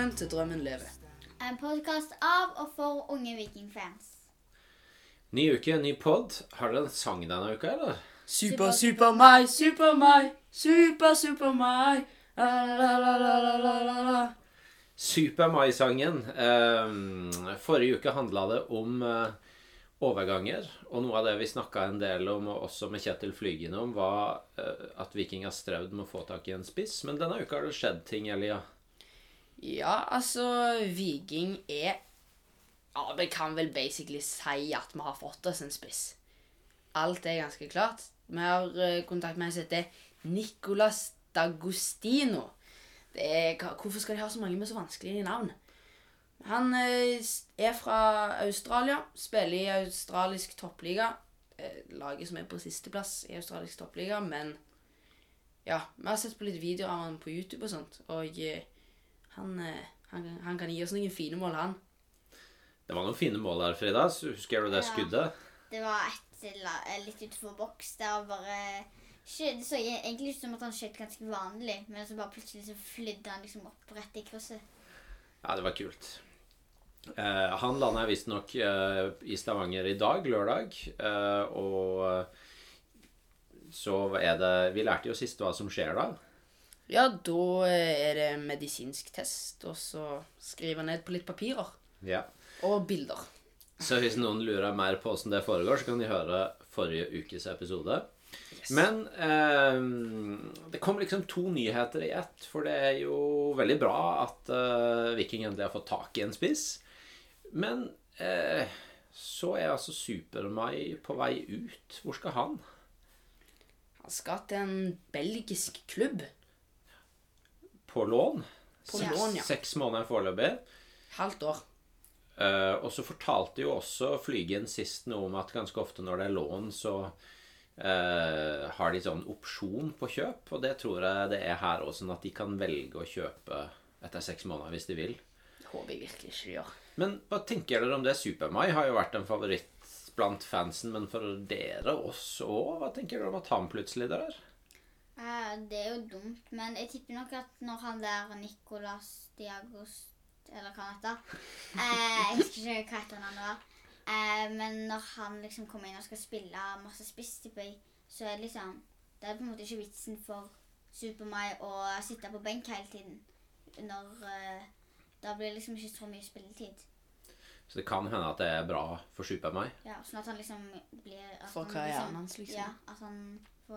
Velkommen til Drømmen lever. En podkast av og for unge vikingfans. Ny uke, ny pod. Har dere en sang denne uka, eller? Super, super meg, super meg, super, super meg. La, la, la, la, la, la, la, la. Super Mai-sangen. Eh, forrige uke handla det om eh, overganger. Og noe av det vi snakka en del om, og også med Kjetil Flygende om, var eh, at Viking har strevd med å få tak i en spiss. Men denne uka har det skjedd ting, Elia. Ja, altså, Viking er Ja, vi kan vel basically si at vi har fått oss en spiss. Alt er ganske klart. Vi har eh, kontakt med en som heter Nicolas D'Agostino. Er, hvorfor skal de ha så mange med så vanskelige navn? Han eh, er fra Australia, spiller i australisk toppliga. Eh, laget som er på sisteplass i australisk toppliga, men ja, vi har sett på litt videoer av han på YouTube og sånt, og eh, han, eh, han, han kan gi oss noen fine mål, han. Det var noen fine mål der, Frida. Husker du det Ja. skuddet? Det var et eh, litt utenfor boks der bare skjøt- Det så egentlig ut som at han skjøt ganske vanlig, men så bare plutselig så flydde han liksom opp rett i krysset. Ja, det var kult. Eh, han landa visstnok eh, i Stavanger i dag, lørdag. eh, og så er det Vi lærte jo sist hva som skjer da. Ja, da eh, er det medisinsk test, og så skrive ned på litt papirer. Ja. Og bilder. Så hvis noen lurer mer på åssen det foregår, så kan de høre forrige ukes episode. Men eh, det kom liksom to nyheter i ett. For det er jo veldig bra at eh, Viking endelig har fått tak i en spiss. Men eh, så er altså Super-Mai på vei ut. Hvor skal han? Han skal til en belgisk klubb. På lån. På Seks- lån, ja. Seks måneder foreløpig. Halvt år. Uh, og så fortalte jo også Flygen sist noe om at ganske ofte når det er lån, så uh, har de sånn opsjon på kjøp. Og det tror jeg det er her også, sånn at de kan velge å kjøpe etter seks måneder hvis de vil. Det håper jeg virkelig ikke de gjør. Men hva tenker dere om det? Super-Mai har jo vært en favoritt blant fansen, men for dere, oss òg, hva tenker dere om at han plutselig drar? Eh, det er jo dumt, men jeg tipper nok at når han der Nicolas Diagos Eller hva han heter eh, Jeg husker ikke hva heter han var. Eh, men når han liksom kommer inn og skal spille masse spiss, så er det liksom Det er på en måte ikke vitsen for Super-Mai å sitte på benk hele tiden. Når eh, Da blir det liksom ikke så mye spilletid. Så det kan hende at det er bra for Super-Mai. Ja, sånn at han liksom blir at For han karrieren hans, liksom. Ja, at han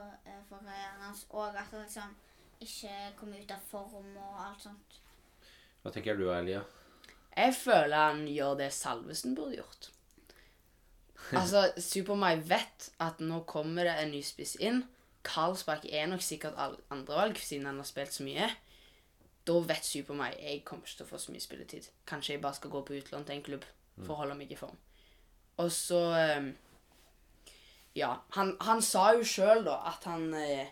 eh, får karrieren hans, og at han liksom ikke kommer ut av form og alt sånt. Hva tenker du, Elia? Jeg føler han gjør det Salvesen burde gjort. Altså, Super-Mai vet at nå kommer det en ny spiss inn. Karlsbakk er nok sikkert all- andrevalg, siden han har spilt så mye. Da vet Super-Mai jeg kommer ikke til å få så mye spilletid. Kanskje jeg bare skal gå på utlån til en klubb for å holde meg i form. Og så ehm, Ja, han, han sa jo sjøl da at han eh,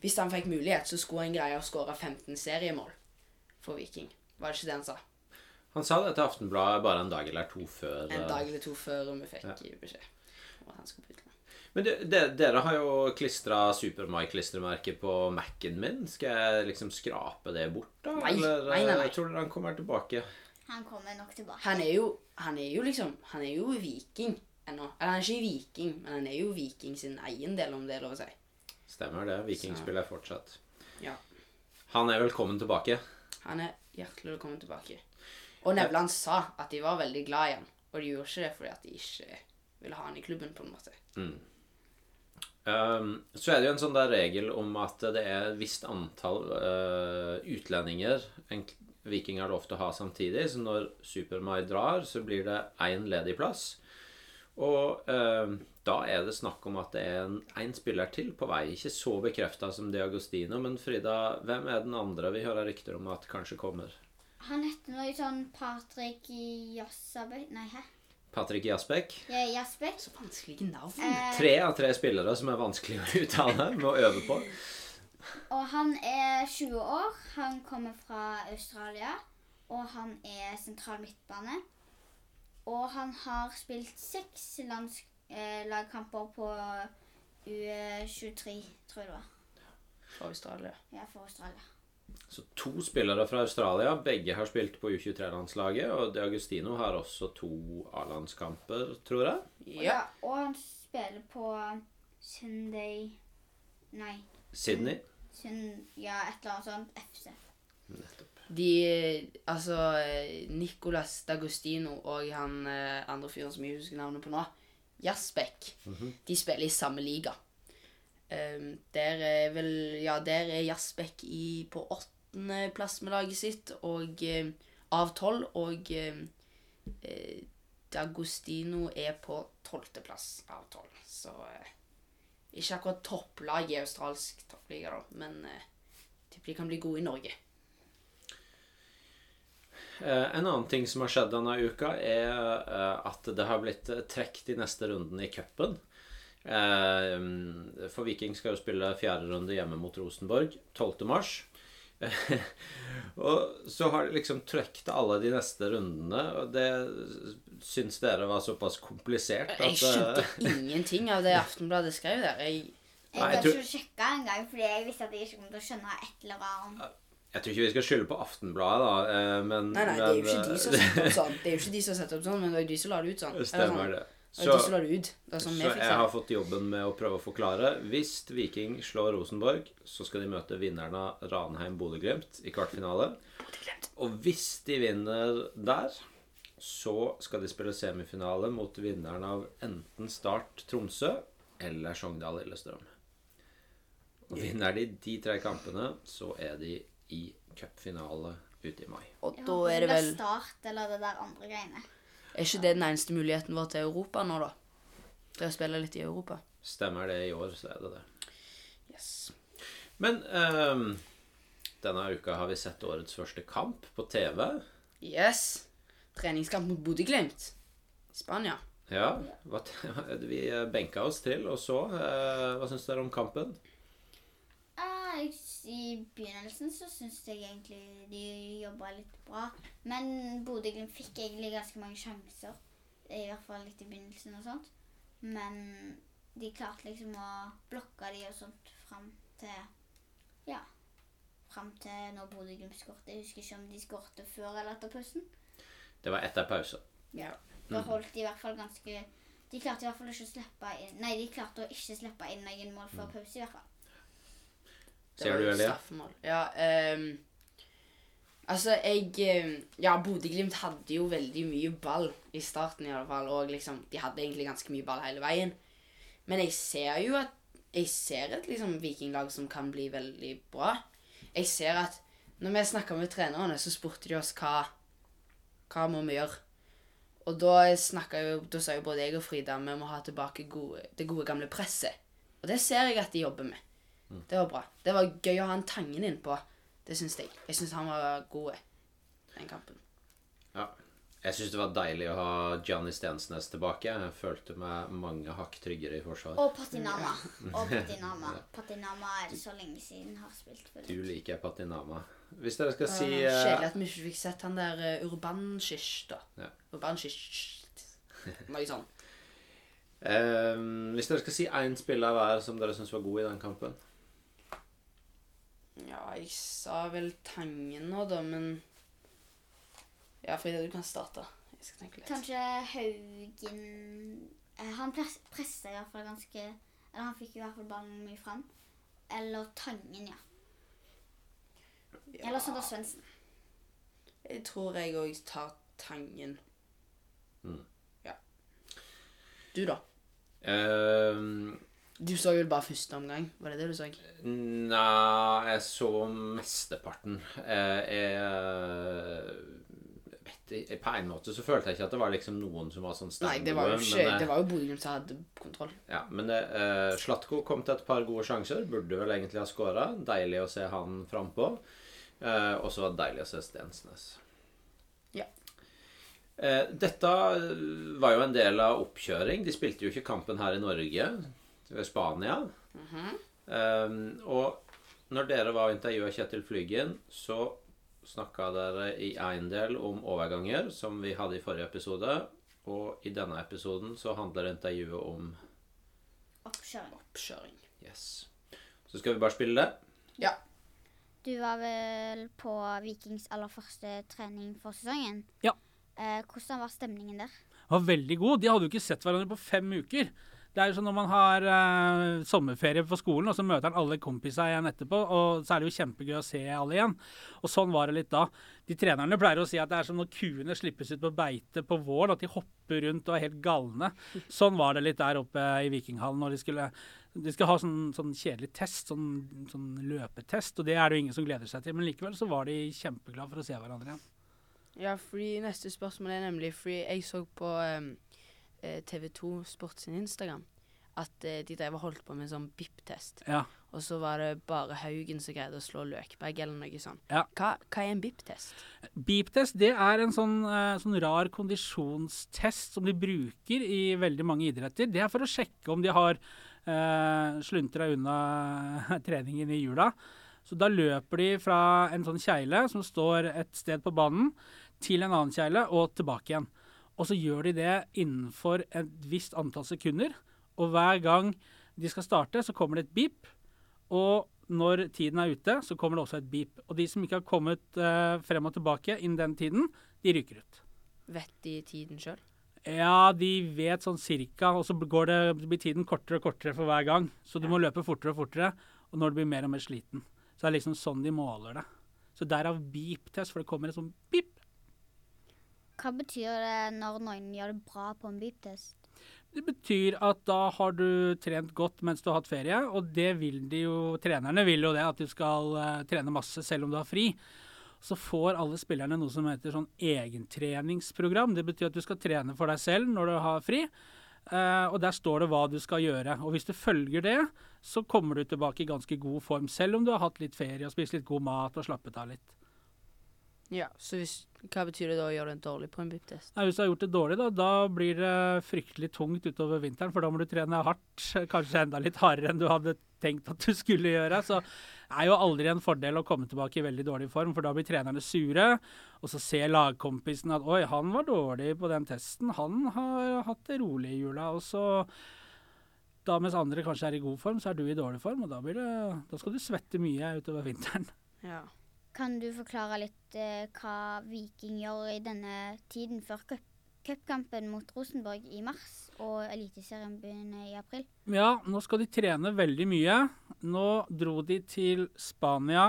Hvis han fikk mulighet, så skulle han greie å skåre 15 seriemål for Viking. Var det ikke det han sa? Han sa det til Aftenbladet bare en dag eller to før. En eh, dag eller to før vi fikk Ja. beskjed om at han skulle bytte. Men du, de, dere har jo klistra Supermai-klistremerket på Mac-en min. Skal jeg liksom skrape det bort, da? Nei, Eller nei, nei, nei. eh, tror dere han kommer tilbake? Han kommer nok tilbake. Han er jo, han er jo liksom Han er jo viking ennå. Eller han er ikke viking, men han er jo viking sin eiendel, om det er lov å si. Stemmer det. Vikingspill er fortsatt. Ja. Han er velkommen tilbake. Han er hjertelig velkommen tilbake. Og Nevland sa at de var veldig glad i han, og de gjorde ikke det fordi at de ikke ville ha han i klubben, på en måte. Um, så er det jo en sånn der regel om at det er et visst antall uh, utlendinger en Viking har lov til å ha samtidig. Så når Super-Mai drar, så blir det én ledig plass. Og eh, da er det snakk om at det er en, en spiller til på vei. Ikke så bekrefta som Diagostino, men Frida, hvem er den andre vi hører rykter om at kanskje kommer? Han heter noe sånn Patrick Jassabøy Nei, hæ? Patrick Jasbek. Ja, Jasbek. Så vanskelige navn. Eh, Tre av tre spillere som er vanskelig å uttale, må øve på. og han er 20 år. Han kommer fra Australia. Og han er sentral midtbane. Og han har spilt seks lands, eh, lagkamper på U23, tror jeg det var. Fra Australia. Ja, for Australia. Så to spillere fra Australia. Begge har spilt på U23-landslaget. Og De Agustino har også to A-landskamper, tror jeg. Ja. Og han spiller på Sunday Nei, Sydney. Sun... Ja, et eller annet sånt. FC. Nettopp. De Altså Nicolas D'Agostino og han eh, andre fyren som jeg husker navnet på nå, Jasbekk, de spiller i samme liga. Um, der er vel Ja, der er Jasbek i på åttendeplass med laget sitt, og eh, av tolv, og eh, eh, D'Agostino er på tolvteplass av tolv. Så eh, ikke akkurat topplag i australsk toppliga, da, men eh, tipper de kan bli gode i Norge. Eh, En annen ting som har skjedd denne uka, er eh, at det har blitt trukket trekk i neste runden i cupen. Eh, For Viking skal jo spille fjerde runde hjemme mot Rosenborg 12. mars. og så har de liksom trukket alle de neste rundene, og det syns dere var såpass komplisert Jeg skjønte eh, ingenting av det Aftenbladet skrev der. Jeg, Jeg jeg tror- ikke å sjekke engang, fordi jeg visste at jeg ikke kom til å skjønne et eller annet. Jeg tror ikke vi skal skylde på Aftenbladet, da, eh, men nei, nei, det er jo ikke de som setter opp sånn. Det er jo ikke de som setter opp sånn, men det er jo de som lar det ut sånn. eh, Stemmer det. det. Det er de som lar det ut. Det sånn Så jeg har fått jobben med å prøve å forklare. Hvis Viking slår Rosenborg, så skal de møte vinneren av Ranheim-Bodø-Glimt i kvartfinale. Og hvis de vinner der, så skal de spille semifinale mot vinneren av enten Start Tromsø eller Sogndal-Lillestrøm. Og vinner de de tre kampene, så er de i cupfinale ute i mai. Og da er det vel Start eller det der andre greiene. Er ikke det den eneste muligheten vår til Europa nå, da? Til å spille litt i Europa? Stemmer det i år, så er det det. Yes. Men um, denne uka har vi sett årets første kamp på TV. Yes. Treningskamp mot Bodø-Glimt. Spania. Ja, hva, vi benka oss til og så. Eh, hva syns dere om kampen? Ah, jeg- I begynnelsen så syns jeg egentlig de jobba litt bra. Men Bodø-Glimt fikk egentlig ganske mange sjanser. I hvert fall litt i begynnelsen og sånt. Men de klarte liksom å blokke de og sånt fram til Ja. Fram til når Bodø-Glimt skåret. Jeg husker ikke om de skårte før eller etter pausen. Det var etter pausen. Ja. Da holdt de i hvert fall ganske De klarte i hvert fall ikke å slippe inn Nei, de klarte å ikke slippe inn noen mål før pause, i hvert fall. Ser du, jo straffemål. Ja, um, altså, jeg ehm, Ja, Bodø-Glimt hadde jo veldig mye ball i starten, i alle fall. Og liksom, de hadde egentlig ganske mye ball hele veien. Men jeg ser jo at Jeg ser et liksom vikinglag som kan bli veldig bra. Jeg ser at når vi snakka med trenerne, så spurte de oss hva Hva må vi gjøre? Og da jo, da sa jo både jeg og Frida vi må ha tilbake gode, det gode gamle presset. Og det ser jeg at de jobber med. Det var bra. Det var gøy å ha en Tangen innpå. Det syns jeg. Jeg syns han var god den kampen. Ja. Jeg syns det var deilig å ha Gianni Stensnes tilbake. Jeg følte meg mange hakk tryggere i forsvar. Og Patinama. Og Patinama. Patinama er så lenge siden har spilt for Du liker Patinama. Hvis dere skal si Uh, eh, Kjedelig at vi ikke fikk sett han der uh, Urbanshish, da. Ja. Urbanshish. Noe sånn. um, Hvis dere skal si én spiller hver som dere syns var god i den kampen Ja, jeg sa vel Tangen nå, da, men Ja, Frida, du kan starte. Jeg skal tenke litt. Kanskje Haugen eh, Han pres- pressa i hvert fall ganske Eller han fikk i hvert fall ballen mye fram. Eller Tangen, ja. Eller Sander Svendsen. Jeg tror jeg òg tar Tangen. Mm. Ja. Du, da? eh, Du så vel bare første omgang? Var det det du så? Nei, jeg så mesteparten. Eh, Jeg vet ikke På en måte så følte jeg ikke at det var liksom noen som var sånn Nei, det var jo ikke eh, Det var jo Bodø-Glimt som hadde kontroll. Ja, men eh, Slatko kom til et par gode sjanser. Burde vel egentlig ha skåra. Deilig å se han frampå. Uh, og så var det deilig å se Stensnes. Ja. Eh, dette var jo en del av oppkjøring. De spilte jo ikke kampen her i Norge, ved Spania. um, og når dere var og intervjua Kjetil Flygen, så snakka dere i én del om overganger, som vi hadde i forrige episode. Og i denne episoden så handler intervjuet om Oppkjøring. Oppkjøring. Yes. Så skal vi bare spille det. Ja. Du Du var vel på Vikings aller første trening for sesongen. Ja. Eh, hvordan var stemningen der? Det var veldig god. De hadde jo ikke sett hverandre på fem uker. Det er jo sånn Når man har uh, sommerferie på skolen, og så møter han alle kompisene igjen etterpå, og så er det jo kjempegøy å se alle igjen. Og sånn var det litt da. De trenerne pleier å si at det er som når kuene slippes ut på beite på våren, at de hopper rundt og er helt galne. Sånn var det litt der oppe i Vikinghallen når de skulle de skal ha sånn, sånn kjedelig test, sånn, sånn løpetest, og det er det jo ingen som gleder seg til. Men likevel så var de kjempeglade for å se hverandre igjen. Ja, fordi neste spørsmål er nemlig Fordi jeg så på um, TV2 Sport sin Instagram at eh, de drev og holdt på med en sånn BIP-test. Ja. Og så var det bare Haugen som greide å slå Løkberg eller noe sånt. Ja. Hva, hva er en BIP-test? BIP-test det er en sånn, eh, sånn rar kondisjonstest som de bruker i veldig mange idretter. Det er for å sjekke om de har eh, sluntra unna treningen i jula. Så da løper de fra en sånn kjegle som står et sted på banen, til en annen kjegle og tilbake igjen. Og så gjør de det innenfor et visst antall sekunder. Og hver gang de skal starte, så kommer det et beep. Og når tiden er ute, så kommer det også et beep. Og de som ikke har kommet uh, frem og tilbake innen den tiden, de ryker ut. Vet de tiden sjøl? Ja, de vet sånn cirka, og så går det, blir tiden kortere og kortere for hver gang. Så du må løpe fortere og fortere, og når du blir mer og mer sliten. Så det er liksom sånn de måler det. Så derav beep-test, for det kommer et sånn beep. Hva betyr det når noen gjør det bra på en beep-test? Det betyr at da har du trent godt mens du har hatt ferie, og det vil de jo Trenerne vil jo det, at du skal uh, trene masse selv om du har fri. Så får alle spillerne noe som heter sånn egentreningsprogram. Det betyr at du skal trene for deg selv når du har fri. Uh, og der står det hva du skal gjøre. Og hvis du følger det, så kommer du tilbake i ganske god form, selv om du har hatt litt ferie og spist litt god mat og slappet av litt. Ja, så hvis, hva betyr det da å gjøre det dårlig på en BIP-test? Hvis du har gjort det dårlig, da, da blir det fryktelig tungt utover vinteren. For da må du trene hardt, kanskje enda litt hardere enn du hadde tenkt at du skulle gjøre. Så det er jo aldri en fordel å komme tilbake i veldig dårlig form, for da blir trenerne sure. Og så ser lagkompisen at 'oi, han var dårlig på den testen', han har hatt det rolig i jula. Og så da mens andre kanskje er i god form, så er du i dårlig form, og da, blir det, da skal du svette mye utover vinteren. Ja. Kan du forklare litt eh, hva Viking gjør i denne tiden før cup- cupkampen mot Rosenborg i mars og Eliteserien begynner i april? Ja, nå skal de trene veldig mye. Nå dro de til Spania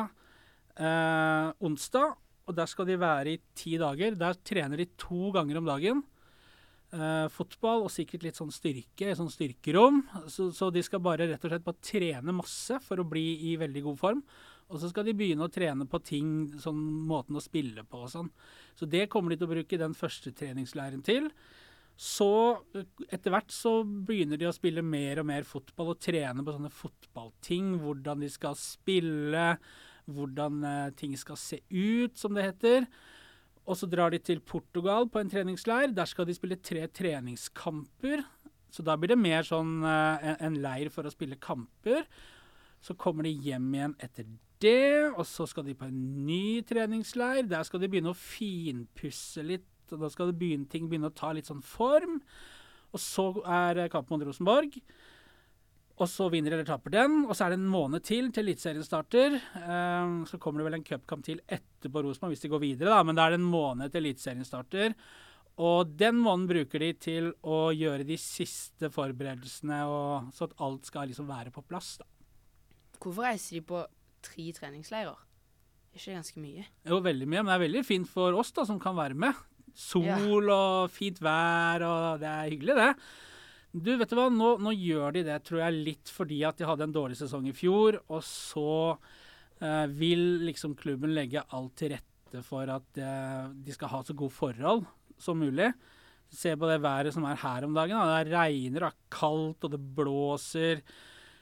eh, onsdag, og der skal de være i ti dager. Der trener de to ganger om dagen. Eh, fotball og sikkert litt sånn styrke, sånn styrkerom. Så, så de skal bare rett og slett bare trene masse for å bli i veldig god form. Og så skal de begynne å trene på ting, sånn måten å spille på og sånn. Så det kommer de til å bruke den første treningsleiren til. Så etter hvert så begynner de å spille mer og mer fotball og trene på sånne fotballting. Hvordan de skal spille, hvordan eh, ting skal se ut, som det heter. Og så drar de til Portugal på en treningsleir. Der skal de spille tre treningskamper. Så da blir det mer sånn eh, en leir for å spille kamper. Så kommer de hjem igjen etter det, og så skal de på en ny treningsleir. Der skal de begynne å finpusse litt, og da skal begynne, ting begynne å ta litt sånn form. Og så er kampen mot Rosenborg. Og så vinner eller taper den, og så er det en måned til til Eliteserien starter. Eh, så kommer det vel en cupkamp til etterpå Rosenborg, hvis de går videre, da. Men da er det en måned til Eliteserien starter. Og den måneden bruker de til å gjøre de siste forberedelsene, og, så at alt skal liksom være på plass. da. Hvorfor reiser de på tre treningsleirer? Det Er ikke ganske mye? Jo, veldig mye, men det er veldig fint for oss da, som kan være med. Sol og fint vær, og det er hyggelig, det. Du, vet du hva, nå, nå gjør de det, tror jeg, litt fordi at de hadde en dårlig sesong i fjor, og så eh, vil liksom klubben legge alt til rette for at eh, de skal ha så gode forhold som mulig. Se på det været som er her om dagen. Da. Det regner og er kaldt, og det blåser.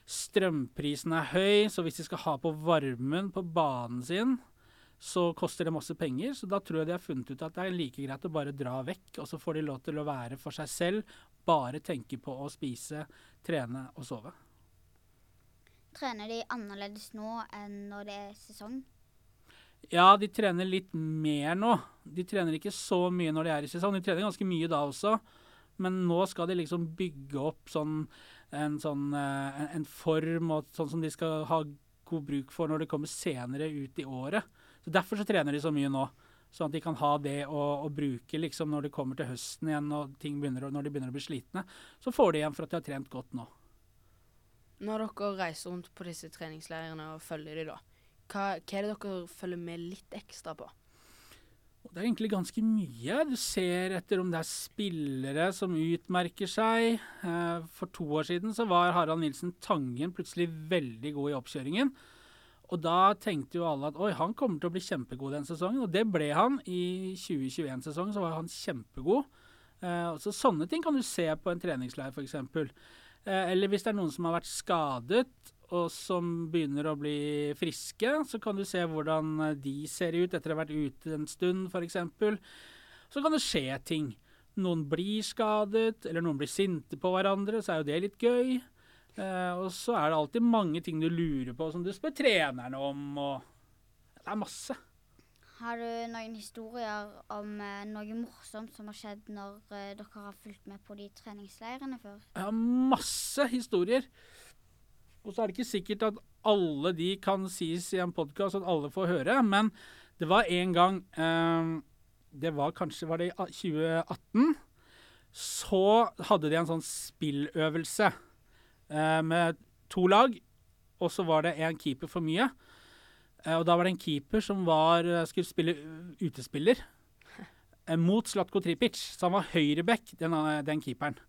Strømprisen er høy, så hvis de skal ha på varmen på banen sin, så koster det masse penger. Så da tror jeg de har funnet ut at det er like greit å bare dra vekk, og så får de lov til å være for seg selv. Bare tenke på å spise, trene og sove. Trener de annerledes nå enn når det er sesong? Ja, de trener litt mer nå. De trener ikke så mye når de er i sesong. De trener ganske mye da også, men nå skal de liksom bygge opp sånn en, sånn, eh, en, en form og sånn som de skal ha god bruk for når det kommer senere ut i året. Så Derfor så trener de så mye nå. Sånn at de kan ha det å, å bruke liksom når det kommer til høsten igjen og begynner, når de begynner å bli slitne. Så får de igjen for at de har trent godt nå. Når dere reiser rundt på disse treningsleirene og følger de da, hva, hva er det dere følger med litt ekstra på? Og Det er egentlig ganske mye. Du ser etter om det er spillere som utmerker seg. Eh, For to år siden så var Harald Nilsen Tangen plutselig veldig god i oppkjøringen. Og da tenkte jo alle at oi, han kommer til å bli kjempegod den sesongen. Og det ble han. I 2021-sesongen så var han kjempegod. Eh, Så sånne ting kan du se på en treningsleir f.eks. Eller hvis det er noen som har vært skadet og som begynner å bli friske, så kan du se hvordan eh, de ser ut etter å ha vært ute en stund f.eks. Så kan det skje ting. Noen blir skadet, eller noen blir sinte på hverandre, så er jo det litt gøy. Eh, og så er det alltid mange ting du lurer på, som du spør trenerne om, og Det er masse. Har du noen historier om eh, noe morsomt som har skjedd når eh, dere har fulgt med på de treningsleirene før? Har masse historier. Og så er det ikke sikkert at alle de kan sies i en podkast, at alle får høre. Men det var en gang eh, Det var kanskje var det i 2018. Så hadde de en sånn spilløvelse eh, med to lag. Og så var det en keeper for mye. Eh, og da var det en keeper som var, eh, skulle spille utespiller eh, mot Slatko Tripic. Så han var høyreback, den, eh, den keeperen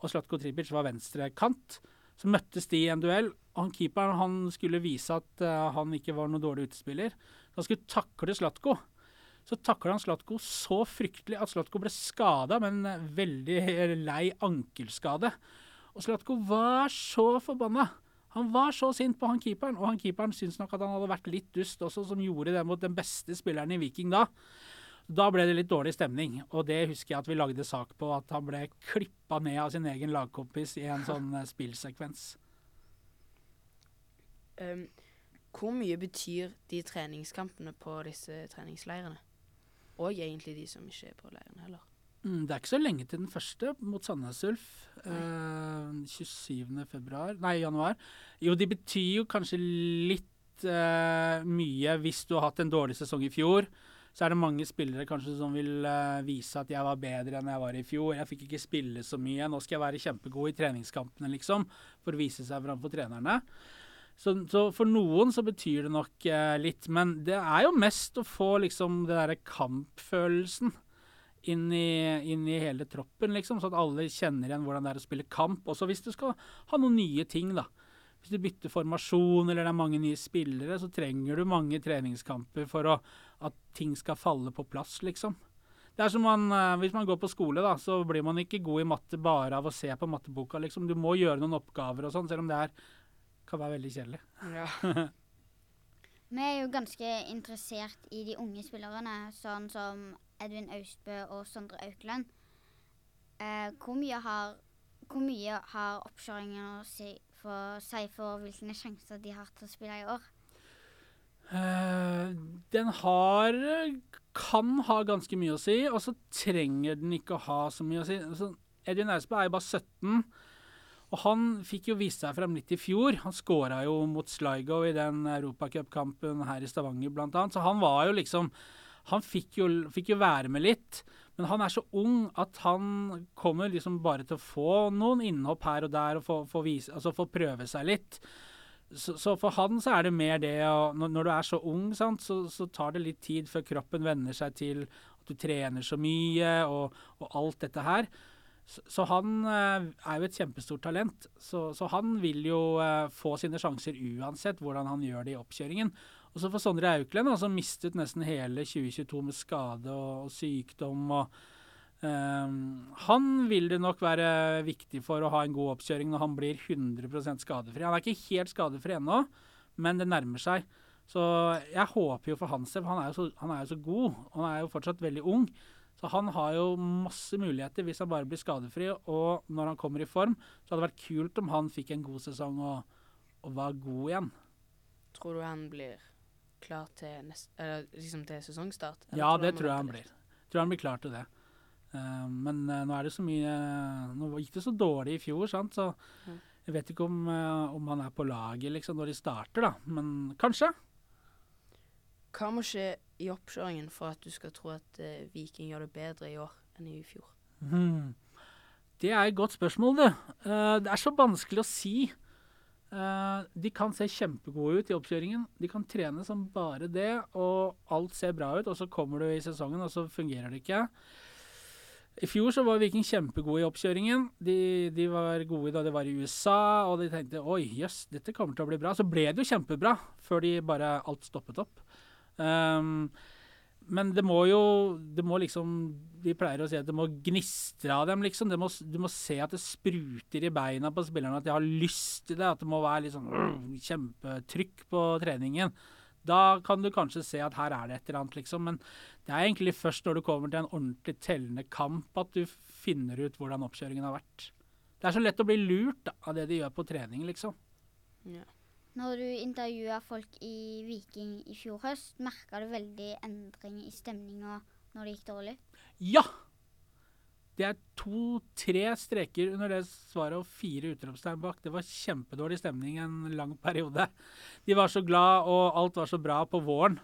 og Slatko Tripic var venstre kant. Så møttes de i en duell, og han keeperen han skulle vise at uh, han ikke var noen dårlig utespiller. Så han skulle takle Slatko. Så takla han Slatko så fryktelig at Slatko ble skada med en eh, veldig lei ankelskade. Og Slatko var så forbanna. Han var så sint på han keeperen, og han keeperen syntes nok at han hadde vært litt dust også, som gjorde det mot den beste spilleren i Viking da. Da ble det litt dårlig stemning, og det husker jeg at vi lagde sak på, at han ble klippa ned av sin egen lagkompis i en sånn eh, spillsekvens. Um, hvor mye betyr de treningskampene på disse treningsleirene? Og egentlig de som ikke er på leirene heller. Mm, det er ikke så lenge til den første, mot Sandnes Ulf. Eh, 27. februar Nei, januar. Jo, de betyr jo kanskje litt eh, mye hvis du har hatt en dårlig sesong i fjor. Så er det mange spillere kanskje som vil uh, vise at jeg var bedre enn jeg var i fjor. Jeg fikk ikke spille så mye. Nå skal jeg være kjempegod i treningskampene, liksom. For å vise seg framfor trenerne. Så, så for noen så betyr det nok uh, litt. Men det er jo mest å få liksom det derre kampfølelsen inn i, inn i hele troppen, liksom, så at alle kjenner igjen hvordan det er å spille kamp. Også hvis du skal ha noen nye ting, da. Hvis du bytter formasjon eller det er mange nye spillere, så trenger du mange treningskamper for å, at ting skal falle på plass, liksom. Det er som man, eh, Hvis man går på skole, da, så blir man ikke god i matte bare av å se på matteboka. liksom. Du må gjøre noen oppgaver og sånn, selv om det er, kan være veldig kjedelig. Ja. Vi er jo ganske interessert i de unge spillerne, sånn som Edvin Austbø og Sondre Aukland. Eh, hvor, mye har, hvor mye har oppkjøringen å si for, si for hvilke sjanser de har til å spille i år? Uh, den har kan ha ganske mye å si, og så trenger den ikke å ha så mye å si. Altså, Edvin Austbø er jo bare 17, og han fikk jo vist seg frem litt i fjor. Han skåra jo mot Sligo i den europacupkampen her i Stavanger blant annet, så han var jo liksom Han fikk jo, fikk jo være med litt. Men han er så ung at han kommer liksom bare til å få noen innhopp her og der og få, få, vise, altså få prøve seg litt. Så, så for han så er det mer det å Når, når du er så ung, sant, så, så tar det litt tid før kroppen venner seg til at du trener så mye og, og alt dette her. Så, så han eh, er jo et kjempestort talent. Så, så han vil jo eh, få sine sjanser uansett hvordan han gjør det i oppkjøringen. Og så for Sondre Auklend, som mistet nesten hele 2022 med skade og, og sykdom og Um, Han vil det nok være viktig for å ha en god oppkjøring når han blir 100% skadefri. Han er ikke helt skadefri ennå, men det nærmer seg. Så jeg håper jo for hans del, han han er jo så god. Han er jo fortsatt veldig ung. Så han har jo masse muligheter hvis han bare blir skadefri. Og når han kommer i form, så hadde det vært kult om han fikk en god sesong og, og var god igjen. Tror du han blir klar til, nest, eller, liksom til sesongstart? Eller Ja, det tror jeg han blir. Jeg tror han blir klar til det. Uh, men uh, nå er det så mye Nå gikk det så dårlig i fjor, sant? så mm. Jeg vet ikke om, eh, om han er på laget liksom, når de starter, da. Men kanskje. Hva må skje i oppkjøringen for at du skal tro at Viking gjør det bedre i år enn i fjor? Mm. Det er et godt spørsmål, du. Det er så vanskelig å si. Eh, de kan se kjempegode ut i oppkjøringen. De kan trene som bare det, og alt ser bra ut. Og så kommer du i sesongen, og så fungerer det ikke. I fjor så var Viking kjempegode i oppkjøringen. De, de var gode da de var i USA, og de tenkte oi, jøss, dette kommer til å bli bra. Så ble det jo kjempebra, før de bare alt stoppet opp. Um, men det må jo Det må liksom Vi pleier å si at det må gnistre av dem, liksom. Må, du må se at det spruter i beina på spillerne, at de har lyst til det. At det må være liksom kjempetrykk på treningen. Da kan du kanskje se at her er det et eller annet, liksom. Men det er egentlig først når du kommer til en ordentlig tellende kamp at du finner ut hvordan oppkjøringen har vært. Det er så lett å bli lurt da, av det de gjør på trening, liksom. Ja. Når du intervjua folk i Viking i fjor høst, merka du veldig endring i stemninga når det gikk dårlig? Ja! Det er to-tre streker under det svaret og fire utropstegn bak. Det var kjempedårlig stemning en lang periode. De var så glad, og alt var så bra på våren.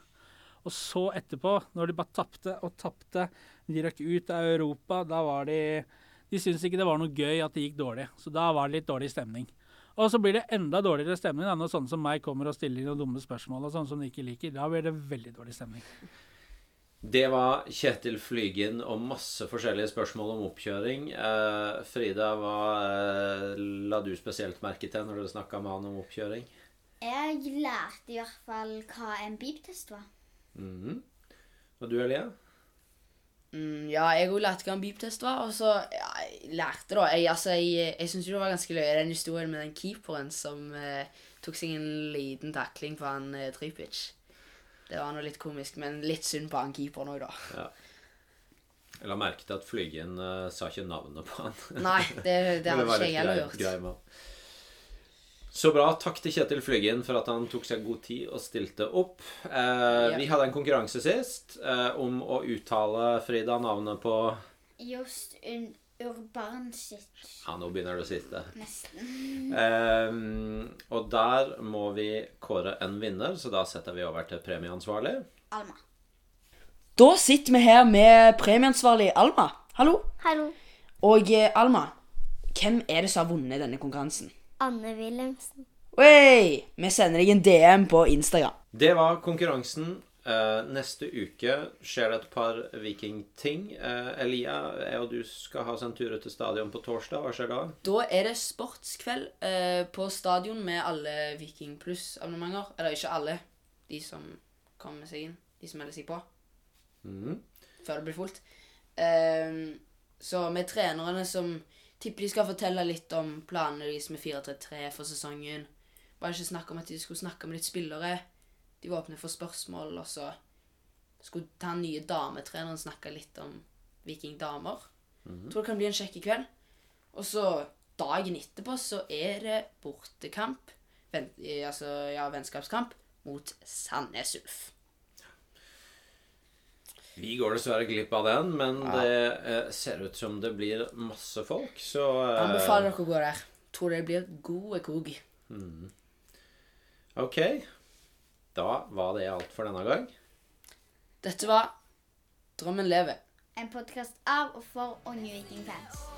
Og så etterpå, når de bare tapte og tapte, de røk ut av Europa, da var de De syntes ikke det var noe gøy at det gikk dårlig. Så da var det litt dårlig stemning. Og så blir det enda dårligere stemning da, når sånne som meg kommer og stiller noen dumme spørsmål og sånne som de ikke liker. Da blir det veldig dårlig stemning. Det var Kjetil Flygen og masse forskjellige spørsmål om oppkjøring. Eh, Frida, hva eh, la du spesielt merke til når du snakka med han om oppkjøring? Jeg lærte i hvert fall hva en beep-test var. -hmm. Og du, Elia? Mm, ja, jeg òg lærte hva en beep-test var, og så lærte da Jeg, altså, jeg, jeg syns det var ganske løye den historien med den keeperen som eh, tok seg en liten takling på han eh, Tripic. Det var noe litt komisk, men litt synd på han keeperen òg, da. Ja. Jeg la merke til at Flyggen eh, sa ikke navnet på han. Nei, det, det hadde ikke jeg heller gjort. grei med. Så bra. Takk til Kjetil Flyggen for at han tok seg god tid og stilte opp. Eh, Vi hadde en konkurranse sist eh, om å uttale Frida navnet på Just un sitt. Ja, nå begynner det å sitte. nesten. Eh, og der må vi kåre en vinner, så da setter vi over til premieansvarlig. Alma. Da sitter vi her med premieansvarlig Alma. Hallo. Hallo. Og eh, Alma, hvem er det som har vunnet denne konkurransen? Anne Wilhelmsen. Oi! Vi sender deg en DM på Instagram. Det var konkurransen. Eh, neste uke skjer det et par vikingting. Uh, Elia, jeg og du skal ha oss en tur ut til stadion på torsdag. Hva skjer da? Da er det sportskveld uh, på stadion med alle Viking Pluss-abonnementer. Eller ikke alle. De som kommer seg inn. De som melder seg på. Mm. Før det blir fullt. Ehm, så med trenerne som tipper de skal fortelle litt om planene deres med 4-3-3 for sesongen. Bare ikke snakke om at de skulle snakke med litt spillere. De var åpne for spørsmål, og så skulle den nye dametreneren snakke litt om vikingdamer. Mm -hmm. Tror det kan bli en kjekk kveld. Og så dagen etterpå så er det bortekamp, ven, altså ja, vennskapskamp, mot Sandnes Ulf. Vi går dessverre glipp av den, men Ja. det eh, ser ut som det blir masse folk, så eh, Anbefaler dere å gå der. Tror det blir gode kog. Ok. Da var det alt for denne gang. Dette var Drømmen lever. En podkast av og for Unge Viking-fans.